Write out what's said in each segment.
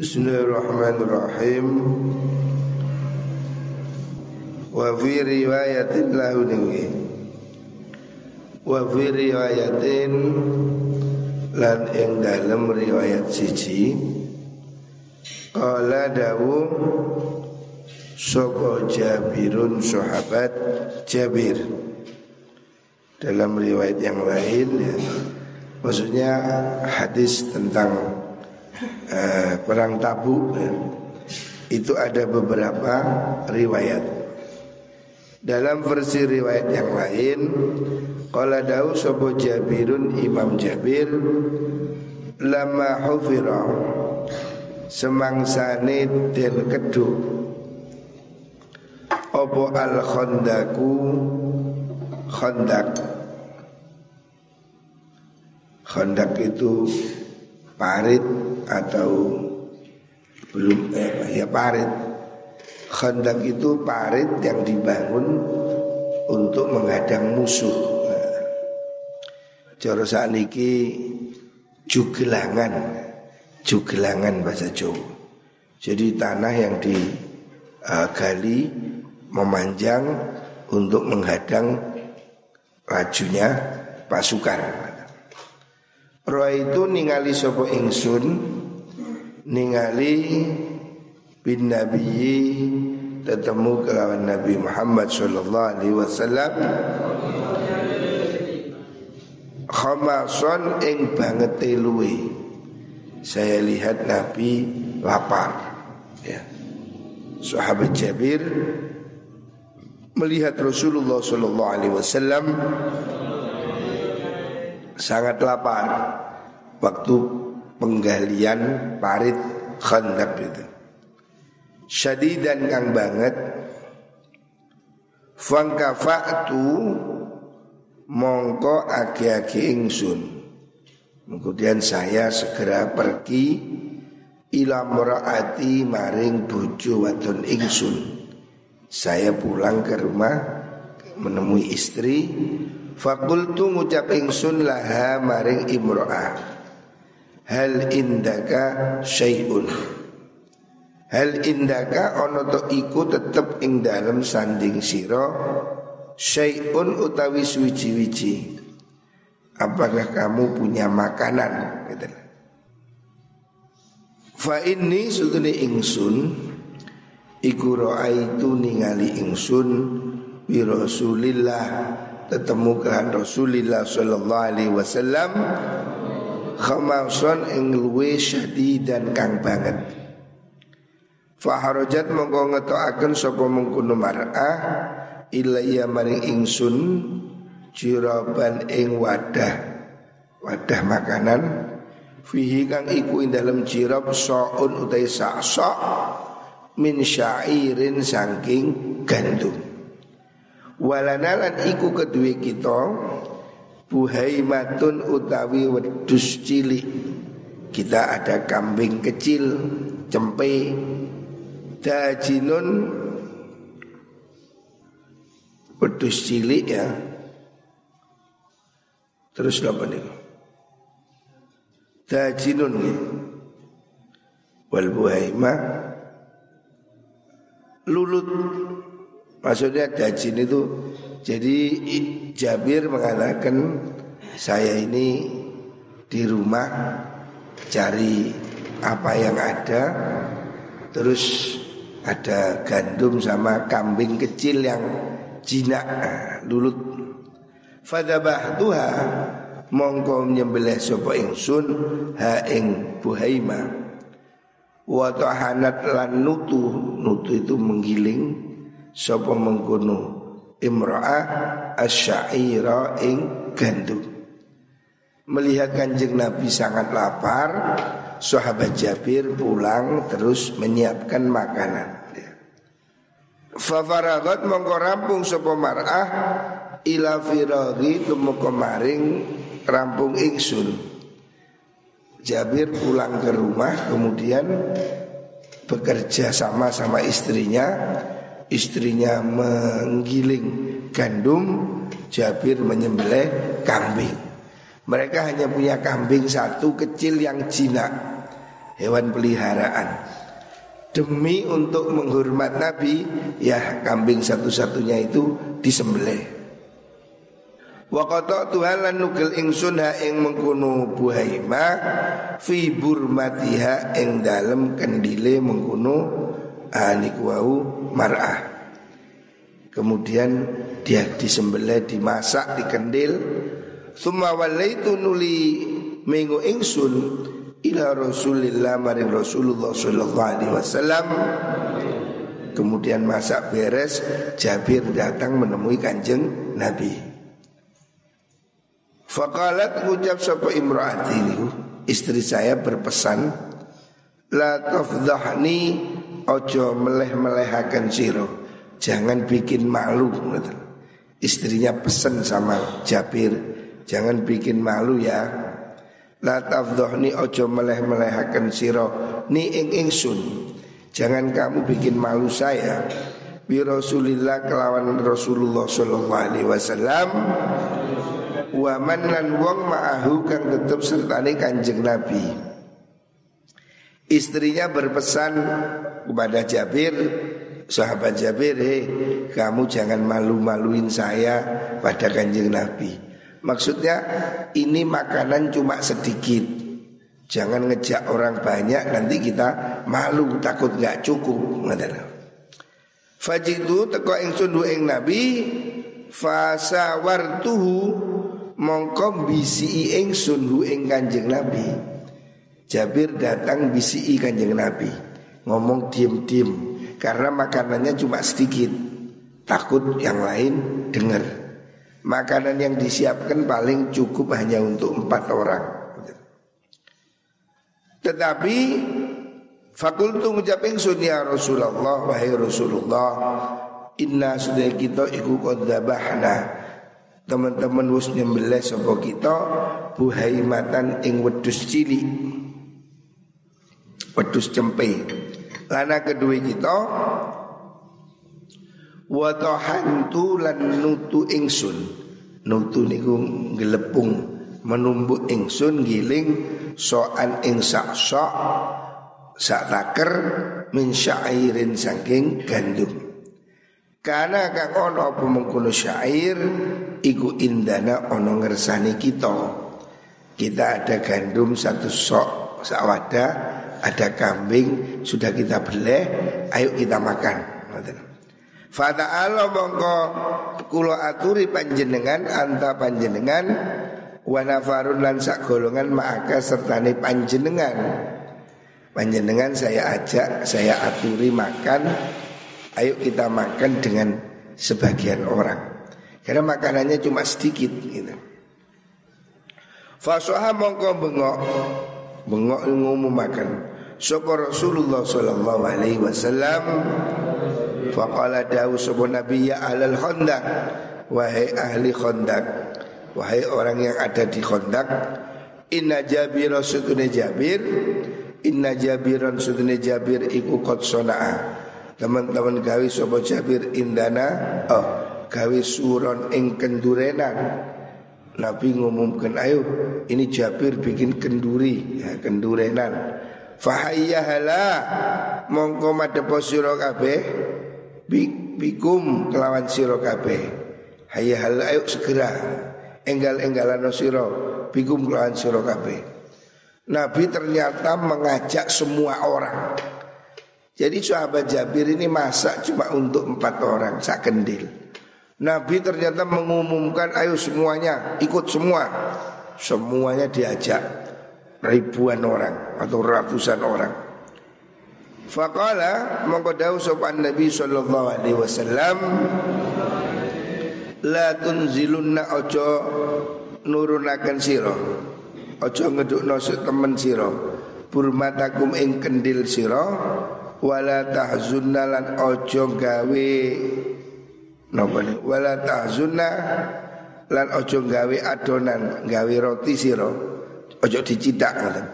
Bismillahirrahmanirrahim. Wa fi riwayatin lahu ninggi Wa fi riwayatin Lan ing dalam riwayat siji. Qala dawu Soko Jabirun sahabat Jabir? Dalam riwayat yang lain ya, Maksudnya hadis tentang uh, Perang Tabuk. Itu ada beberapa riwayat. Dalam versi riwayat yang lain Qala dawu Soko Jabirun Imam Jabir Lama hufirah Semangsane den keduk Opo al khondaku Khondak Khondak itu parit atau belum eh, ya parit Khondak itu parit yang dibangun untuk menghadang musuh. Cara niki jugelangan, jugelangan bahasa Jawa. Jadi tanah yang digali memanjang untuk menghadang lajunya pasukan. Roh itu ningali sopo ingsun ningali bin Nabi ketemu kelawan Nabi Muhammad sallallahu alaihi wasallam. Khamason ing banget luwe. Saya lihat Nabi lapar ya. Sahabat Jabir melihat Rasulullah Shallallahu Alaihi Wasallam sangat lapar. Waktu penggalian parit khandaq itu. Syadidan kang banget Fangkafa'tu mongko agi-agi ingsun. Kemudian saya segera pergi ila muraati maring bojo wadon ingsun. Saya pulang ke rumah menemui istri Fakultu ngucap ingsun laha maring imro'ah Hal indaka syai'un Hal indaka ono to iku tetep ing dalam sanding siro Syai'un utawi suwici-wici Apakah kamu punya makanan? Gitu. Fa ini sutuni ingsun Iku itu ningali ingsun bi Rasulillah ketemu kan Rasulillah sallallahu alaihi wasallam khamason ing luwe syadidan kang banget. Faharajat mongko ngetokaken sapa mengkono mar'ah ilayya maring ingsun jiraban ing wadah wadah makanan. Fihi kang iku ing dalem jirab saun utai sak sok min syairin saking gandum. Walanalan iku kedua kita buhaimatun utawi wedus cilik. Kita ada kambing kecil cempe dajinun wedus cilik ya. Terus apa nih? Dajinun nih wal buhaimah. Lulut. Maksudnya dajin itu Jadi Jabir mengatakan Saya ini di rumah Cari apa yang ada Terus ada gandum sama kambing kecil yang jinak lulut. Fadabah tuha mongko nyembelih sapa ingsun ha ing buhaima wa tahanat lan nutu nutu itu menggiling sapa mengkono imra'ah asyaira ing gandum melihat kanjeng Nabi sangat lapar sahabat Jabir pulang terus menyiapkan makanan. Fafaragot mongko rampung mar'ah ila firaghi tumeka rampung ingsun. Jabir pulang ke rumah kemudian bekerja sama sama istrinya istrinya menggiling gandum Jabir menyembelih kambing mereka hanya punya kambing satu kecil yang jinak hewan peliharaan. Demi untuk menghormat Nabi, ya kambing satu-satunya itu disembelih. Wa Tuhan lan nugel ingsun ha ing mengkono buhaima fi burmatiha ing dalem kendile mengkono aniku wau mar'ah. Kemudian dia disembelih, dimasak, dikendil. Summa walaitu nuli minggu ingsun ila Rasulillah maring Rasulullah sallallahu alaihi wasallam. Kemudian masak beres, Jabir datang menemui kanjeng Nabi. Fakalat ngucap sapa imraati istri saya berpesan la tafdhahni ojo meleh-melehaken siro jangan bikin malu istrinya pesan sama Jabir jangan bikin malu ya. La tafdhahni ojo meleh-melehaken siro ni ing ingsun jangan kamu bikin malu saya. Bi Rasulillah kelawan Rasulullah sallallahu alaihi wasallam Waman lan wong ma'ahu kang tetep sertane kanjeng Nabi Istrinya berpesan kepada Jabir Sahabat Jabir Hei kamu jangan malu-maluin saya pada kanjeng Nabi. Maksudnya ini makanan cuma sedikit. Jangan ngejak orang banyak nanti kita malu takut nggak cukup Fajidu teko ingsun ing Nabi fasawartuhu mongko bisi ingsun hu ing Kanjeng Nabi. Jabir datang bisi Kanjeng Nabi, ngomong diem-diem karena makanannya cuma sedikit. Takut yang lain dengar. Makanan yang disiapkan paling cukup hanya untuk empat orang. Tetapi fakultu ngucap ingsun ya Rasulullah wahai Rasulullah inna sudah kita iku kodabahna teman-teman wis nyembelih sapa kita buhaimatan ing wedus cili wedus cempe lana kedua kita wa tahantu lan nutu ingsun. Nutu niku gelepung menumbuk ingsun giling soan ing sak sok sak taker min syairin saking gandum. Karena kang ono apa mengkono syair iku indana ono ngersani kita. Kita ada gandum satu sok sawada, ada kambing sudah kita beleh, ayo kita makan. Fata Allah mongko kulo aturi panjenengan anta panjenengan wanafarun lan sak golongan maka sertane panjenengan. Panjenengan saya ajak, saya aturi makan Ayo kita makan dengan sebagian orang Karena makanannya cuma sedikit gitu. Fasoha mongko bengok Bengok ngumum makan Sopo Rasulullah Sallallahu Alaihi Wasallam Faqala dawu sopo Nabi ya ahlal khondak Wahai ahli khondak Wahai orang yang ada di khondak Inna Jabir sutune Jabir Inna Jabiran sutune Jabir iku kot sona'a Teman-teman gawe sopo Jabir indana Oh gawe suron ing kendurenan. Nabi ngumumkan ayo ini Jabir bikin kenduri ya, kendurenan Fahayyahala mongko madepo sira kabeh. Bikum kelawan sira kabeh. Hayyahala ayo segera. Enggal-enggalan sira. Bikum kelawan sira kabeh. Nabi ternyata mengajak semua orang. Jadi sahabat Jabir ini masak cuma untuk empat orang sak kendil. Nabi ternyata mengumumkan ayo semuanya ikut semua. Semuanya diajak ribuan orang atau ratusan orang. Faqala mengkodau sopan Nabi sallallahu alaihi wasallam la tunzilunna ojo nurunakan siro ojo ngedukno temen siro burmatakum ing kendil siro wala tahzunna lan ojo gawe napa wala tahzunna lan ojo gawe adonan gawe roti sira ojo dicidak ngoten.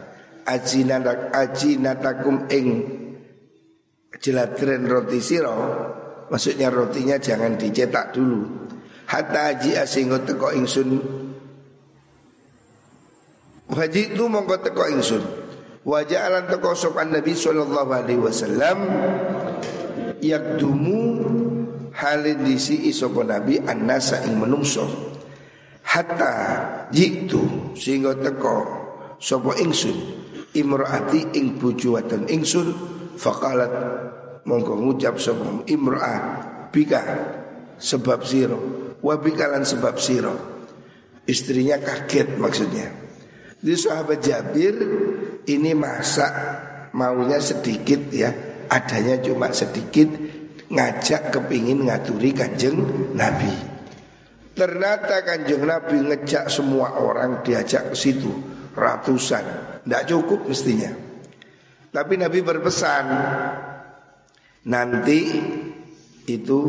Ajinatak ajinatakum ing jelatren roti sira. Maksudnya rotinya jangan dicetak dulu. Hatta aji asingo teko ingsun. Haji itu mongko teko ingsun. Wajah alan teko sopan Nabi sallallahu alaihi wasallam. Yakdumu halin disi isopo Nabi annasa ing menungso hatta jitu sehingga teko sopo ingsun imraati ing bojo wadon ingsun faqalat mongko ngucap sopo imraah bika sebab siro wabikalan sebab siro istrinya kaget maksudnya di sahabat Jabir ini masak maunya sedikit ya adanya cuma sedikit ngajak kepingin ngaturi kanjeng Nabi. Ternyata kanjeng Nabi ngejak semua orang diajak ke situ ratusan, tidak cukup mestinya. Tapi Nabi berpesan nanti itu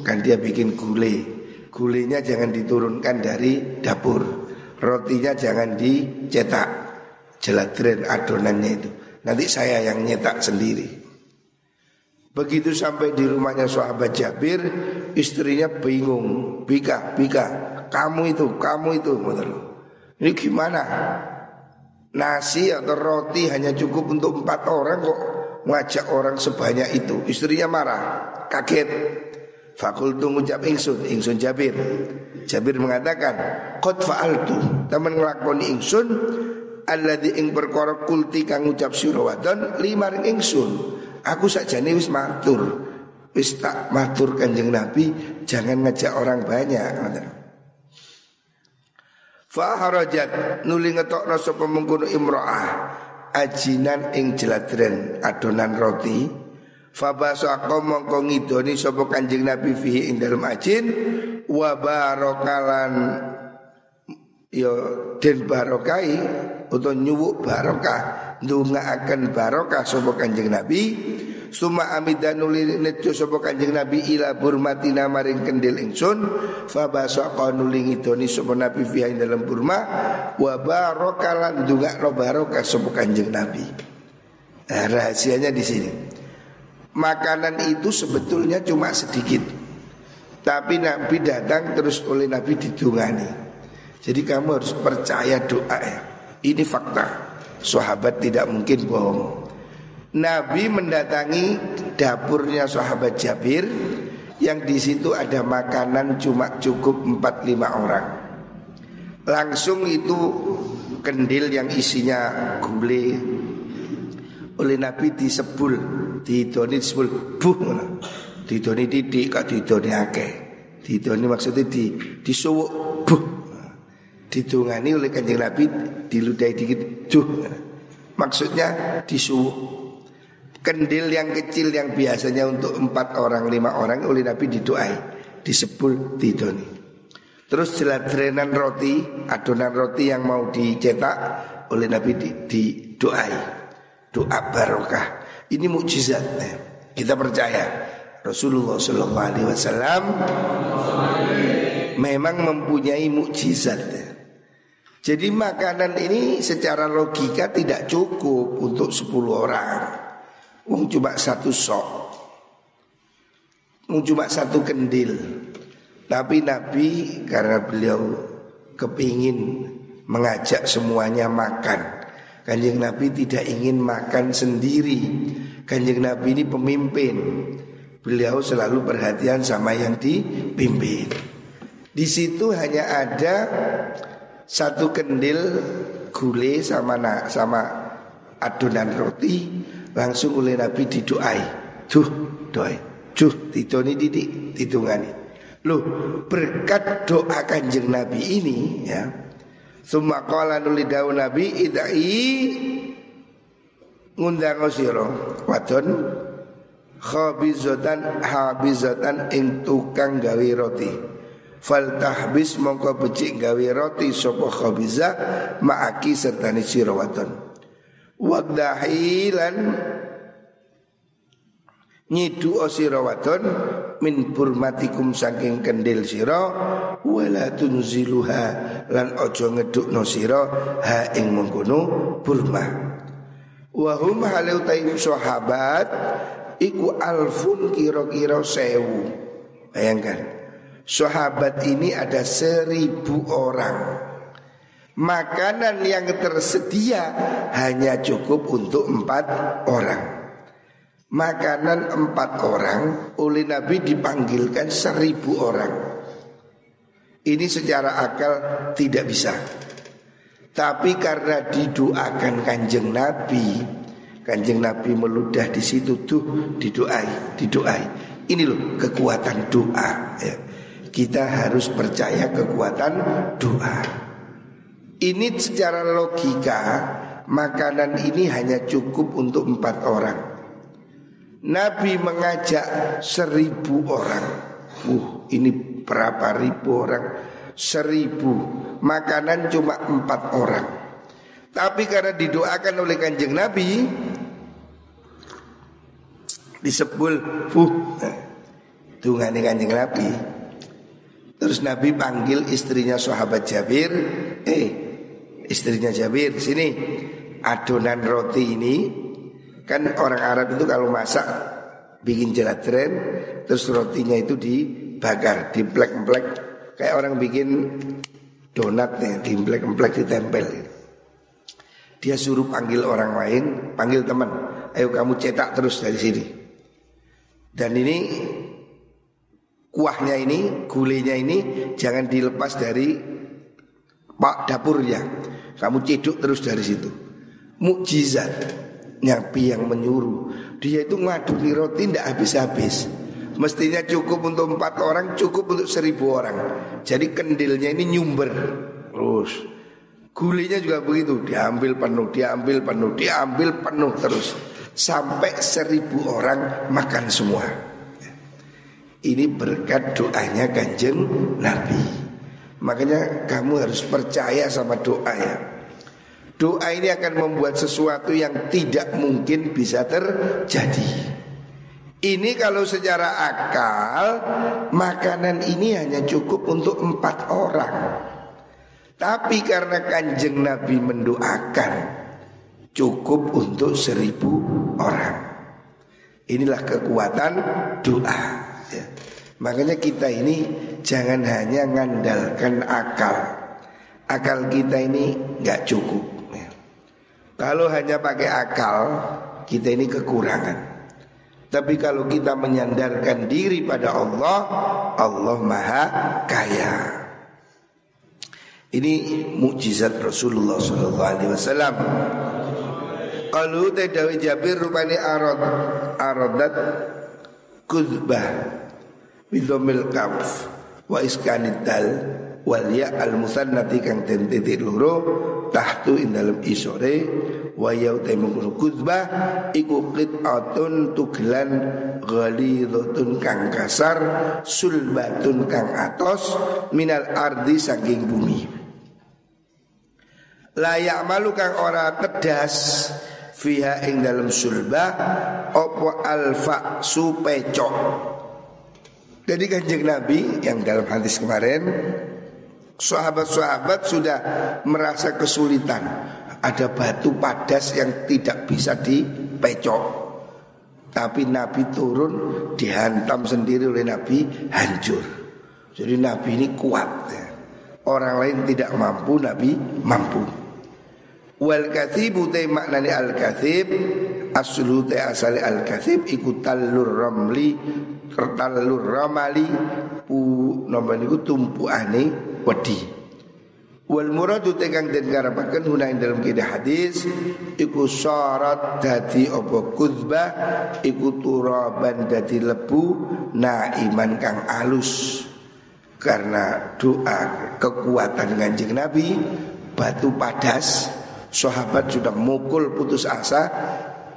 kan dia bikin gulai, gulainya jangan diturunkan dari dapur, rotinya jangan dicetak, jelatren adonannya itu. Nanti saya yang nyetak sendiri. Begitu sampai di rumahnya sahabat Jabir, istrinya bingung, bika, bika, kamu itu, kamu itu, Ini gimana? Nasi atau roti hanya cukup untuk empat orang kok ngajak orang sebanyak itu. Istrinya marah, kaget. Fakultu ngucap ingsun, ingsun Jabir. Jabir mengatakan, Qad fa'altu, teman ngelakoni ingsun, Alladhi ing perkara kulti kang ngucap sirawadon lima ring ingsun. Aku nih wis matur. Wis tak matur Kanjeng Nabi, jangan ngajak orang banyak. Faharajat nuli ngetokno sapa mengkono imro'ah ajinan ing jeladren adonan roti Fabaso aku mongko ngidoni sapa Kanjeng Nabi fihi ing dalem ajin wa yo den barokai atau nyuwuk barokah ndongaaken barokah sapa Kanjeng Nabi. Suma amidan nuli nejo sapa Kanjeng Nabi ila burmatina maring kendil ingsun. Fa basaqa nuli ngidoni sapa Nabi fiha dalam burma. Wa barakalan ndongakno barokah sapa Kanjeng Nabi. Nah, rahasianya di sini. Makanan itu sebetulnya cuma sedikit. Tapi Nabi datang terus oleh Nabi didungani. Jadi kamu harus percaya doa ya. Ini fakta. Sahabat tidak mungkin bohong. Nabi mendatangi dapurnya sahabat Jabir yang di situ ada makanan cuma cukup 4-5 orang. Langsung itu kendil yang isinya gulai oleh Nabi disebul, didoni disebul buh didoni titik kak didoni akeh. Didoni maksudnya di disuwuk ditungani oleh kanjeng Nabi diludai dikit duh. Maksudnya disuwuk. Kendil yang kecil yang biasanya untuk empat orang lima orang oleh Nabi didoai disebul didoni. Terus jeladrenan roti adonan roti yang mau dicetak oleh Nabi di, didoai doa barokah. Ini mukjizat kita percaya Rasulullah Shallallahu Alaihi Wasallam memang mempunyai mukjizat jadi makanan ini secara logika tidak cukup untuk 10 orang. Wong cuma satu sok. Wong cuma satu kendil. Tapi Nabi karena beliau kepingin mengajak semuanya makan. Kanjeng Nabi tidak ingin makan sendiri. Kanjeng Nabi ini pemimpin. Beliau selalu perhatian sama yang dipimpin. Di situ hanya ada satu kendil gule sama na, sama adonan roti langsung oleh Nabi didoai. Duh, doai. Duh, ditoni didik, ditungani. Loh, berkat doa kanjeng Nabi ini ya. Summa qala nuli dawu Nabi idai ngundang sira wadon khabizatan habizatan ing tukang gawe roti fal tahbis mongko becik gawe roti sapa khabiza ma'aki serta ni sirawaton wadahilan nyidu osirawaton min burmatikum saking kendil sira wala tunziluha lan ojo ngedukno sira ha ing mengkono burma. Wa hum halau sahabat iku alfun kira-kira sewu. Bayangkan Sahabat ini ada seribu orang Makanan yang tersedia hanya cukup untuk empat orang Makanan empat orang oleh Nabi dipanggilkan seribu orang Ini secara akal tidak bisa Tapi karena didoakan kanjeng Nabi Kanjeng Nabi meludah di situ tuh didoai, didoai. Ini loh kekuatan doa. Ya. Kita harus percaya kekuatan doa. Ini secara logika makanan ini hanya cukup untuk empat orang. Nabi mengajak seribu orang. Uh, ini berapa ribu orang? Seribu. Makanan cuma empat orang. Tapi karena didoakan oleh kanjeng Nabi, disebul, fuh, tungane kanjeng Nabi. Terus Nabi panggil istrinya sahabat Jabir, eh istrinya Jabir sini adonan roti ini. Kan orang Arab itu kalau masak bikin jelatren terus rotinya itu dibakar diplek-plek kayak orang bikin donat nih diplek-plek ditempel. Dia suruh panggil orang lain panggil teman ayo kamu cetak terus dari sini. Dan ini kuahnya ini gulenya ini jangan dilepas dari pak dapurnya. Kamu ceduk terus dari situ. Mukjizat Nabi yang menyuruh. Dia itu ngaduni roti tidak habis-habis. Mestinya cukup untuk empat orang, cukup untuk seribu orang. Jadi kendilnya ini nyumber terus. Gulinya juga begitu, diambil penuh, diambil penuh, diambil penuh terus. Sampai seribu orang makan semua. Ini berkat doanya kanjeng Nabi. Makanya kamu harus percaya sama doa ya. Doa ini akan membuat sesuatu yang tidak mungkin bisa terjadi. Ini kalau secara akal makanan ini hanya cukup untuk empat orang. Tapi karena kanjeng Nabi mendoakan cukup untuk seribu orang. Inilah kekuatan doa. Ya. Makanya kita ini jangan hanya ngandalkan akal. Akal kita ini nggak cukup. Kalau hanya pakai akal, kita ini kekurangan. Tapi kalau kita menyandarkan diri pada Allah, Allah Maha Kaya. Ini mukjizat Rasulullah Sallallahu Alaihi Wasallam. Kalau Jabir rupani arad aradat kuzbah bidomil kaf wa iskanid dal wal ya al musannati kang den titik loro tahtu ing dalem isore wa ya temu kuzbah iku qit'atun tuglan ghalidhatun kang kasar sulbatun kang atos minal ardi saking bumi layak malu kang ora tedas fiha ing dalam sulbah opo alfa supecok jadi kanjeng Nabi yang dalam hadis kemarin Sahabat-sahabat sudah merasa kesulitan. Ada batu padas yang tidak bisa dipecok. Tapi Nabi turun dihantam sendiri oleh Nabi hancur. Jadi Nabi ini kuat ya. Orang lain tidak mampu, Nabi mampu. Wal kathibu maknani al kathib Aslu te asali al kathib Iku talur ramli Talur ramali Pu nomor niku tumpuane wedi. Wal muradu tegang den garapaken huna dalam kida hadis iku syarat dadi apa kuzbah iku turaban dadi lebu naiman kang alus. Karena doa kekuatan kanjeng Nabi batu padas Sahabat sudah mukul putus asa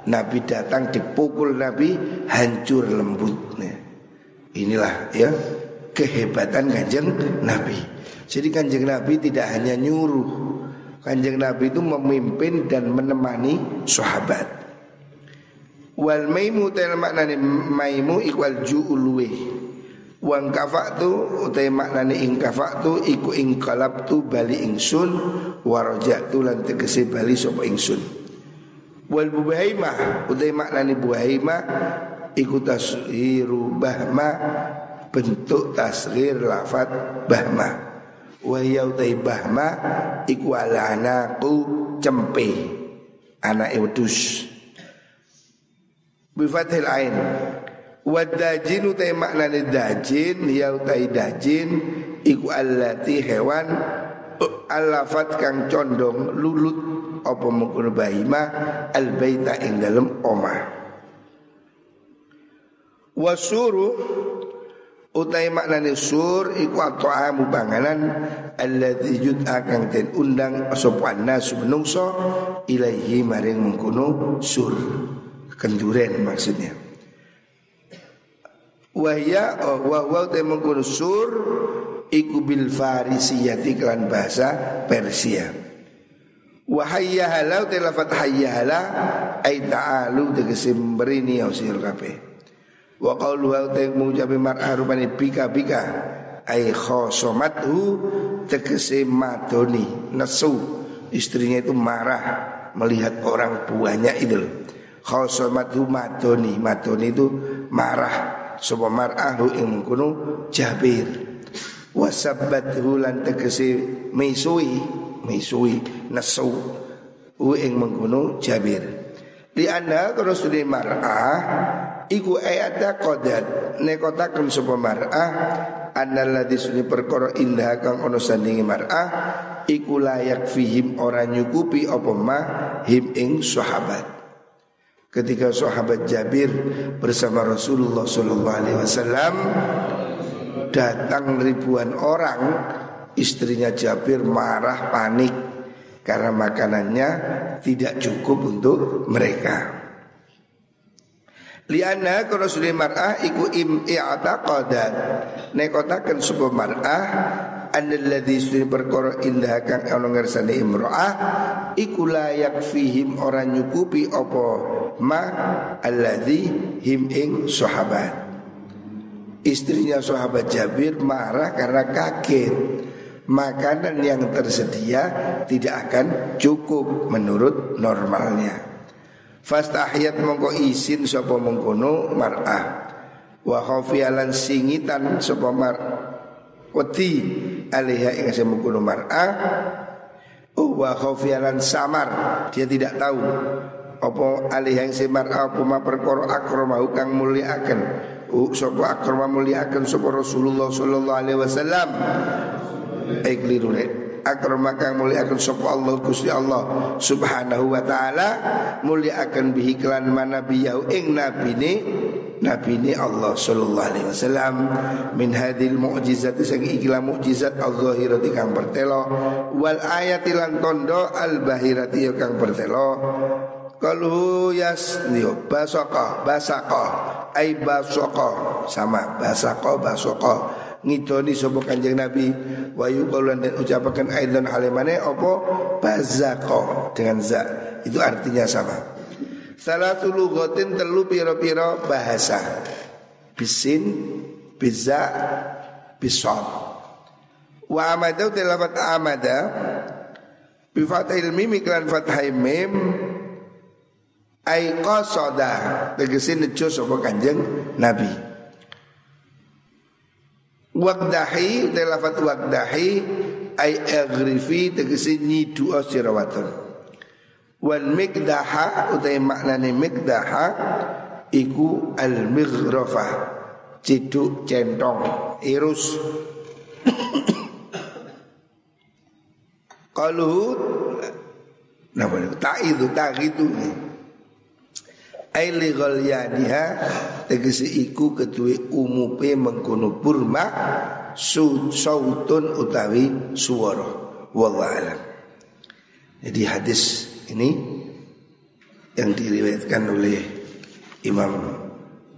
Nabi datang dipukul Nabi hancur lembut Inilah ya kehebatan kanjeng Nabi. Jadi kanjeng Nabi tidak hanya nyuruh. Kanjeng Nabi itu memimpin dan menemani sahabat. Wal maimu tel maknani maimu ikwal ju'ulwe Wang kafa'tu utai maknane ing kafa'tu iku ing kalabtu bali ingsun warajatu lan tegese bali sapa ingsun. Wal buhaimah utai maknane buhaimah iku tashiru bahma bentuk tasghir lafat bahma. wa hiya bahma iku alanaku cempe. Anak wedus. Bi fathil ain. Wa dajin utai maknane dajin ya utai dajin iku allati hewan alafat kang condong lulut apa mengkono bahima al baita ing dalem omah. Wasuru utai maknane sur iku at'amu panganan alladzi yud'a kang den undang sapa nasu menungso ilaihi maring mengkono sur. Kenduren maksudnya. Wahya oh, wa wa te mengkono sur iku bil farisiyati kelan bahasa Persia wahayya halau te lafat hayya hala ay ta'alu tegese berini ya sir kabeh. Wa qauluha ta mengucapi mar'ah rupane bika bika ai khosomathu tegese madoni nesu. Istrinya itu marah melihat orang buahnya itu loh. Khosomathu madoni madoni itu marah. Sapa mar'ahu ing mengkono Jabir. Wasabbathu lan tegese misui misui nesu u ing mengkono Jabir. Di anda kalau sudah mar'ah Iku ayatnya kodat Nekotakan sapa mar'ah Annalladhi suni perkara indah kang ono sandingi mar'ah Iku layak fihim orang nyukupi apa ma him ing sahabat. Ketika sahabat Jabir bersama Rasulullah Sallallahu Alaihi Wasallam datang ribuan orang, istrinya Jabir marah panik karena makanannya tidak cukup untuk mereka. Liana kalau sudah mar'ah iku im i'taqadat nekotaken sebuah mar'ah annalladzi sudah perkara indah kang ana imra'ah iku layak fihim orang nyukupi apa ma alladzi him ing sahabat. Istrinya sahabat Jabir marah karena kaget Makanan yang tersedia tidak akan cukup menurut normalnya. Fastahiyat mongko isin sapa mengkono mar'ah. Wa khafiyalan singitan sapa mar Wedi alaiha ing mengkono mar'ah. Wa khafiyalan samar Dia tidak tahu Apa alaiha ing mar'ah Apa perkara akramahu kang muliakan Uh, sapa akrama muliakan sapa Rasulullah sallallahu alaihi wasallam. Keliru akramaka muliakan sapa Allah Gusti Allah Subhanahu wa taala. Muliakan bihi kelan manabiyahu ing nabine nabine Allah sallallahu alaihi wasallam. Min hadil mukjizat sing ikilah mukjizat al-zahirati kang bertelo. Wal ayati lan tondo al bahirati kang bertelo. Kalau yas niyo basaka basaka ai basaka sama basaka basaka ngidoni sapa Kanjeng Nabi? Wa yuqalan dan ucapakan aidan halimane apa? Bazaqo dengan za. Itu artinya sama. Salah lughatin telu pira-pira bahasa. Bisin biza bisad wa amada tilafat amada bi fathil mim iklan fathai mim ai qasada. Tegese nejo Kanjeng Nabi Wakdahi telafat wakdahi ay agrifi tegesi nyidu sirawatun. Wan mikdaha utai maknane mikdaha iku al mighrafa ciduk centong irus. Kalau Nama tak itu tak itu Aili ghalyaniha tegese iku keduwe umupe mengkono burma sautun utawi suara wallahu alam. Jadi hadis ini yang diriwayatkan oleh Imam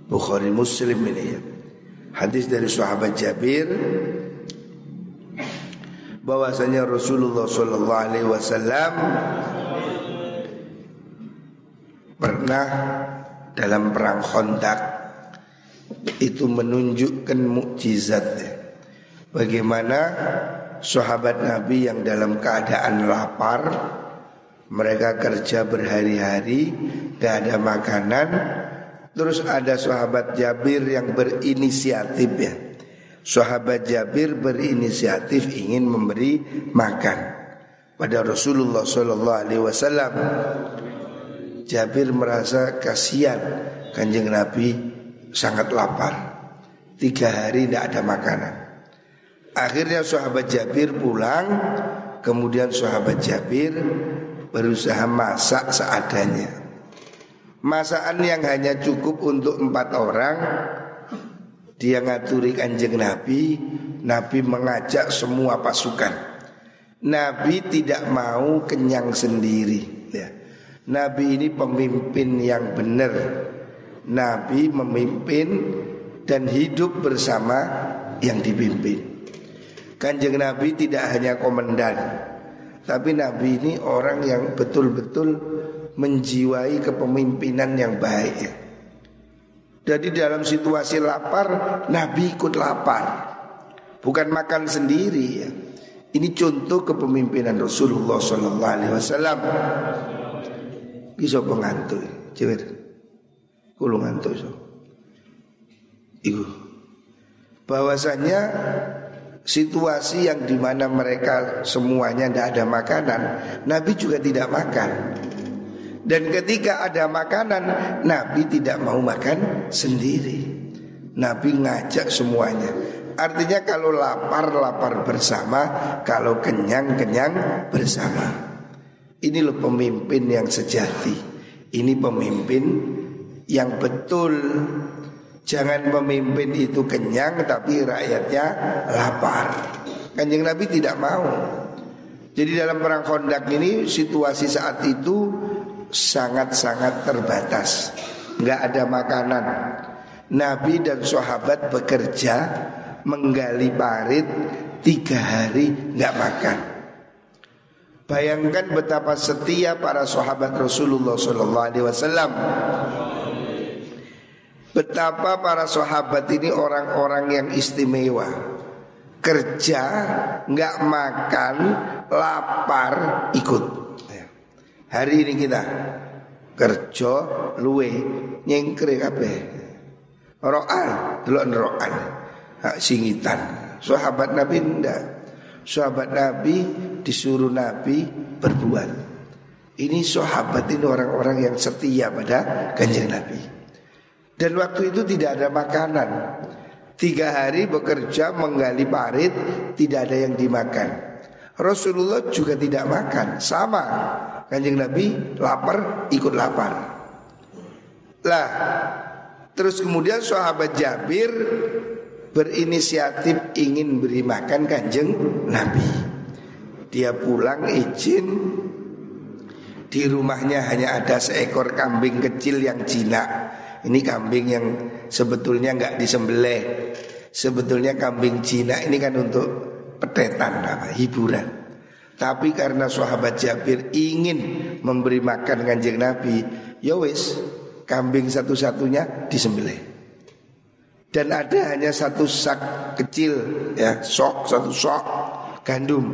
Bukhari Muslim ini ya. Hadis dari sahabat Jabir bahwasanya Rasulullah sallallahu alaihi wasallam pernah dalam perang Khandaq itu menunjukkan mukjizat bagaimana sahabat Nabi yang dalam keadaan lapar mereka kerja berhari-hari gak ada makanan terus ada sahabat Jabir yang berinisiatif ya Sahabat Jabir berinisiatif ingin memberi makan pada Rasulullah Shallallahu Alaihi Wasallam. Jabir merasa kasihan kanjeng Nabi sangat lapar. Tiga hari tidak ada makanan. Akhirnya sahabat Jabir pulang, kemudian sahabat Jabir berusaha masak seadanya. Masakan yang hanya cukup untuk empat orang Dia ngaturi kanjeng Nabi Nabi mengajak semua pasukan Nabi tidak mau kenyang sendiri ya. Nabi ini pemimpin yang benar. Nabi memimpin dan hidup bersama yang dipimpin. Kanjeng Nabi tidak hanya komandan Tapi Nabi ini orang yang betul-betul menjiwai kepemimpinan yang baik ya. Jadi dalam situasi lapar Nabi ikut lapar. Bukan makan sendiri ya. Ini contoh kepemimpinan Rasulullah Sallallahu Alaihi Wasallam Bisa pengantuk Cewek Kulo ngantuk so. Iku. Bahwasanya situasi yang di mana mereka semuanya tidak ada makanan Nabi juga tidak makan. Dan ketika ada makanan Nabi tidak mau makan sendiri. Nabi ngajak semuanya. Artinya kalau lapar, lapar bersama Kalau kenyang, kenyang bersama Ini loh pemimpin yang sejati. Ini pemimpin yang betul. Jangan pemimpin itu kenyang Tapi rakyatnya lapar. Kanjeng Nabi tidak mau. Jadi dalam perang kondak ini Situasi saat itu sangat-sangat terbatas. Nggak ada makanan. Nabi dan sahabat bekerja Menggali parit Tiga hari nggak makan Bayangkan betapa setia para sahabat Rasulullah SAW Betapa para sahabat ini orang-orang yang istimewa Kerja, nggak makan, lapar, ikut Hari ini kita kerja luwe nyengkre kabeh. Ro'an, delok ro'an. Hak singitan. Sahabat Nabi ndak. Sahabat Nabi disuruh Nabi berbuat. Ini sahabat ini orang-orang yang setia pada kanjeng Nabi. Dan waktu itu tidak ada makanan. Tiga hari bekerja menggali parit, tidak ada yang dimakan. Rasulullah juga tidak makan, sama Kanjeng Nabi lapar ikut lapar. Lah, terus kemudian sahabat Jabir berinisiatif ingin beri makan Kanjeng Nabi. Dia pulang izin di rumahnya hanya ada seekor kambing kecil yang jinak. Ini kambing yang sebetulnya nggak disembelih. Sebetulnya kambing jinak ini kan untuk petetan apa hiburan. Tapi karena sahabat Jabir ingin memberi makan kanjeng Nabi, ya wis kambing satu-satunya disembelih. Dan ada hanya satu sak kecil ya, sok satu sok gandum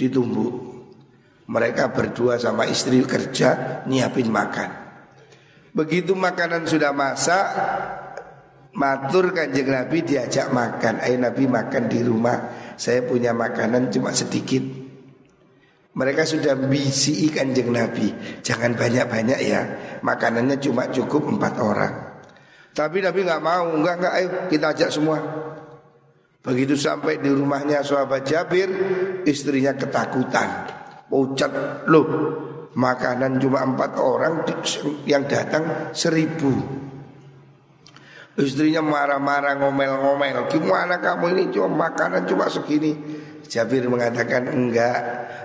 ditumbuk. Mereka berdua sama istri kerja nyiapin makan. Begitu makanan sudah masak, matur kanjeng Nabi diajak makan. Ayo Nabi makan di rumah. Saya punya makanan cuma sedikit. Mereka sudah bisi kanjeng Nabi Jangan banyak-banyak ya Makanannya cuma cukup empat orang Tapi Nabi nggak mau. Enggak, enggak, ayo kita ajak semua. Begitu sampai di rumahnya sahabat Jabir Istrinya ketakutan. Pucat loh Makanan cuma empat orang Yang datang seribu. Istrinya marah-marah ngomel-ngomel. Gimana kamu ini? Cuma makanan cuma segini. Jabir mengatakan enggak.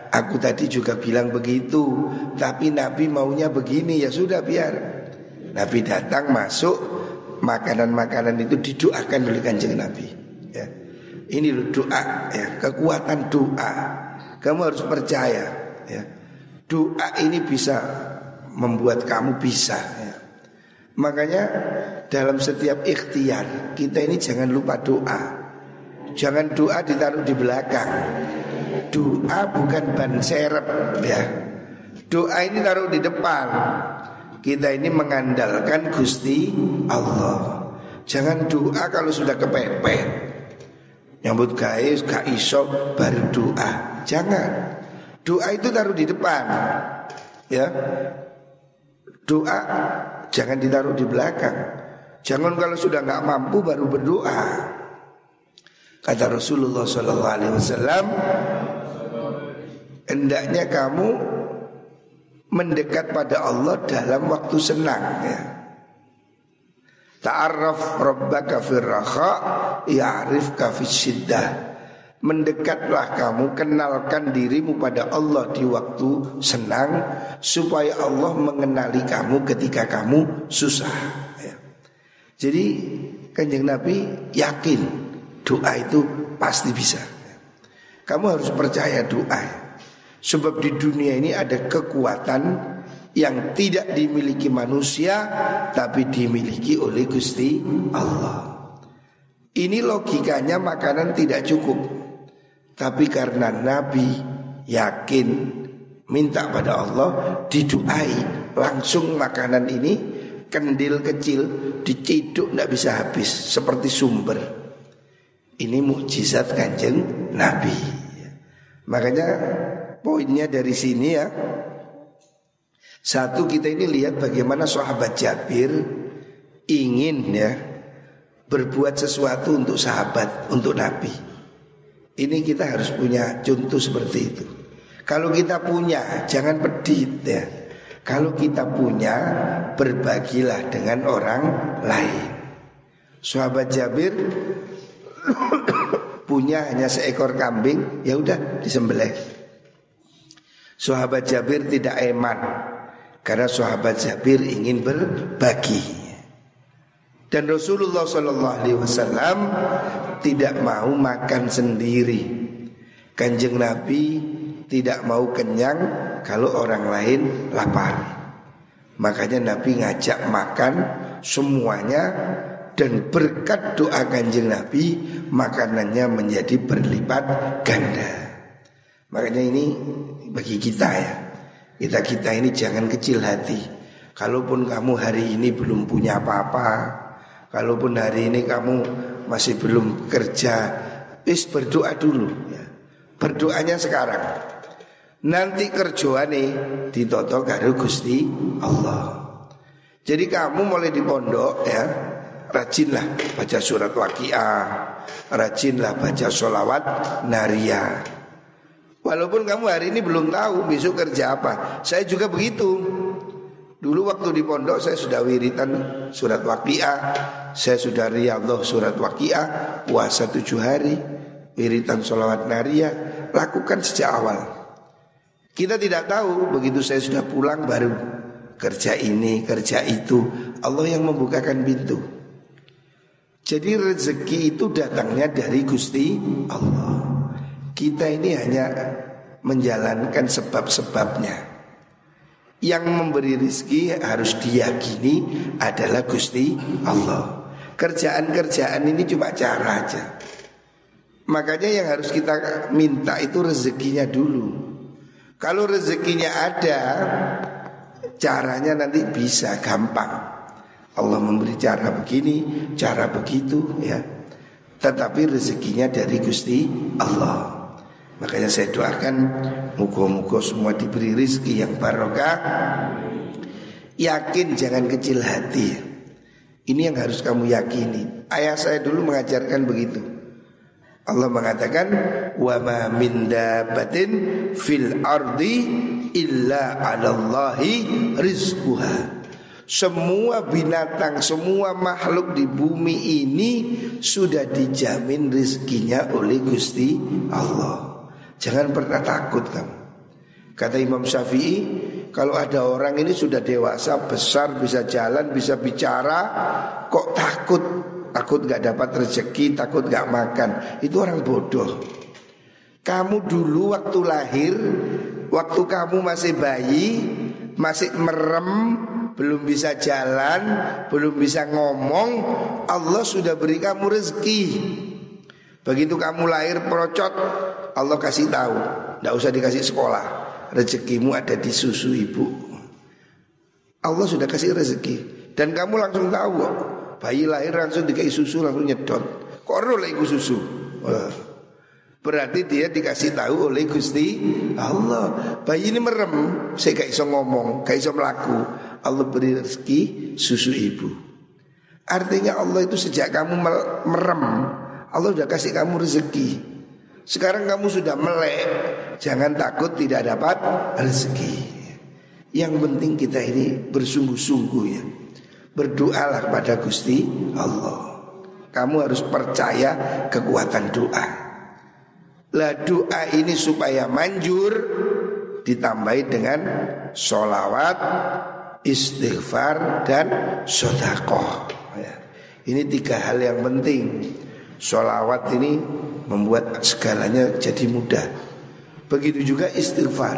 Aku tadi juga bilang begitu. Tapi Nabi maunya begini. Ya sudah biar. Nabi datang masuk Makanan-makanan itu didoakan oleh kanjeng Nabi ya. Ini loh doa ya Kekuatan doa Kamu harus percaya ya. Doa ini bisa Membuat kamu bisa ya. Makanya dalam setiap ikhtiar Kita ini jangan lupa doa Jangan doa ditaruh di belakang Doa bukan ban serep ya. Doa ini taruh di depan. Kita ini mengandalkan Gusti Allah. Jangan doa kalau sudah kepepet. Nyambut gawe gak iso baru doa. Jangan. Doa itu taruh di depan. Ya. Doa jangan ditaruh di belakang. Jangan kalau sudah nggak mampu baru berdoa. Kata Rasulullah Sallallahu Alaihi hendaknya kamu mendekat pada Allah dalam waktu senang. Ya. Ta'arraf rabbaka firraha ya'rifka syiddah. Mendekatlah kamu, kenalkan dirimu pada Allah di waktu senang Supaya Allah mengenali kamu ketika kamu susah ya. Jadi kanjeng Nabi yakin doa itu pasti bisa Kamu harus percaya doa Sebab di dunia ini ada kekuatan yang tidak dimiliki manusia tapi dimiliki oleh Gusti Allah. Ini logikanya makanan tidak cukup. Tapi karena Nabi yakin minta pada Allah diduai langsung makanan ini kendil kecil diciduk tidak bisa habis seperti sumber. Ini mukjizat kanjeng Nabi. Makanya poinnya dari sini ya. Satu kita ini lihat bagaimana sahabat Jabir ingin ya berbuat sesuatu untuk sahabat, untuk Nabi. Ini kita harus punya contoh seperti itu. Kalau kita punya, jangan pedit ya. Kalau kita punya, berbagilah dengan orang lain. Sahabat Jabir punya hanya seekor kambing, ya udah disembelih. Sahabat Jabir tidak eman karena sahabat Jabir ingin berbagi. Dan Rasulullah Shallallahu Alaihi Wasallam tidak mau makan sendiri. Kanjeng Nabi tidak mau kenyang kalau orang lain lapar. Makanya Nabi ngajak makan semuanya dan berkat doa kanjeng Nabi makanannya menjadi berlipat ganda. Makanya ini bagi kita ya. Kita kita ini jangan kecil hati. Kalaupun kamu hari ini belum punya apa-apa, Kalaupun hari ini kamu masih belum kerja, is berdoa dulu ya. Berdoanya sekarang. Nanti kerjoane ditoto karo Gusti Allah. Jadi kamu mulai di pondok ya, rajinlah baca surat waqiah, rajinlah baca sholawat naria. Walaupun kamu hari ini belum tahu besok kerja apa, saya juga begitu. Dulu waktu di pondok saya sudah wiritan surat waqiah, saya sudah riyadhah surat waqiah, puasa tujuh hari, wiritan sholawat naria, lakukan sejak awal. Kita tidak tahu begitu saya sudah pulang baru kerja ini, kerja itu. Allah yang membukakan pintu. Jadi rezeki itu datangnya dari Gusti Allah. Kita ini hanya menjalankan sebab-sebabnya. Yang memberi rizki harus diyakini adalah Gusti Allah. Kerjaan-kerjaan ini cuma cara aja. Makanya yang harus kita minta itu rezekinya dulu. Kalau rezekinya ada Caranya nanti bisa gampang. Allah memberi cara begini, cara begitu ya. Tetapi rezekinya dari Gusti Allah Makanya saya doakan Muka-muka semua diberi rizki yang barokah. Yakin jangan kecil hati. Ini yang harus kamu yakini. Ayah saya dulu mengajarkan begitu. Allah mengatakan Wa ma min dabatin fil ardi illa alallahi rizquha. Semua binatang, semua makhluk di bumi ini sudah dijamin rizkinya oleh Gusti Allah. Jangan pernah takut kamu. Kata Imam Syafi'i, kalau ada orang ini sudah dewasa, besar, bisa jalan, bisa bicara, kok takut? Takut gak dapat rezeki, takut gak makan. Itu orang bodoh. Kamu dulu waktu lahir, waktu kamu masih bayi, masih merem, belum bisa jalan, belum bisa ngomong, Allah sudah beri kamu rezeki. Begitu kamu lahir procot, Allah kasih tahu, tidak usah dikasih sekolah. Rezekimu ada di susu ibu. Allah sudah kasih rezeki dan kamu langsung tahu. Bayi lahir langsung dikasih susu langsung nyedot. Kok lagi susu? Berarti dia dikasih tahu oleh Gusti Allah. Bayi ini merem, saya gak iso ngomong, gak iso melaku. Allah beri rezeki susu ibu. Artinya Allah itu sejak kamu merem, Allah udah kasih kamu rezeki. Sekarang kamu sudah melek, jangan takut tidak dapat rezeki. Yang penting kita ini bersungguh-sungguh ya. Berdoalah kepada Gusti Allah. Kamu harus percaya kekuatan doa. Lah doa ini supaya manjur ditambahi dengan sholawat, istighfar dan sodakoh. Ya. Ini tiga hal yang penting. Sholawat ini membuat segalanya jadi mudah. Begitu juga istighfar.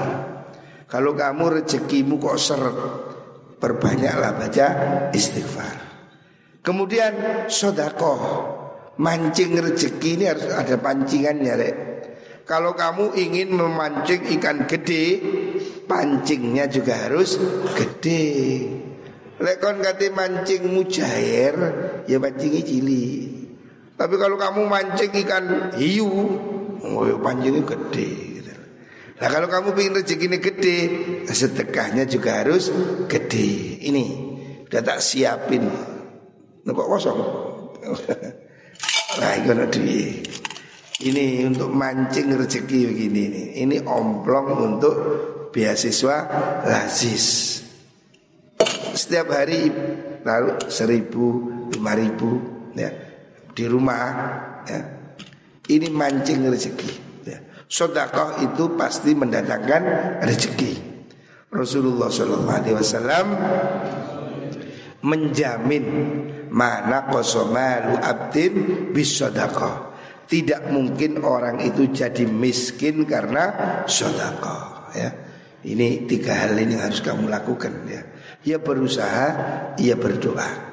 Kalau kamu rezekimu kok seret Perbanyaklah baca istighfar. Kemudian sodakoh. Mancing rezeki ini harus ada pancingannya rek. Kalau kamu ingin memancing ikan gede Pancingnya juga harus gede. Lekon kate mancing mujair Ya mancingnya cili Tapi kalau kamu mancing ikan hiu Oh ya pancingnya gede Nah kalau kamu ingin rezeki ini gede Sedekahnya juga harus gede. Ini Udah tak siapin. Nah kok kosong? Nah ini Ini untuk mancing rezeki begini ini. Ini omplong untuk beasiswa lazis. Setiap hari Lalu seribu Lima ribu ya, Di rumah ya. Ini mancing rezeki Sodakoh itu pasti mendatangkan rezeki. Rasulullah Wasallam menjamin mana kosomalu abdin bisodakoh. Tidak mungkin orang itu jadi miskin karena sodakoh. Ya. Ini tiga hal ini harus kamu lakukan ya. Ia berusaha, ia berdoa.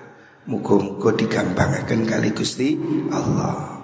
Muka-muka digampangkan kali Gusti Allah.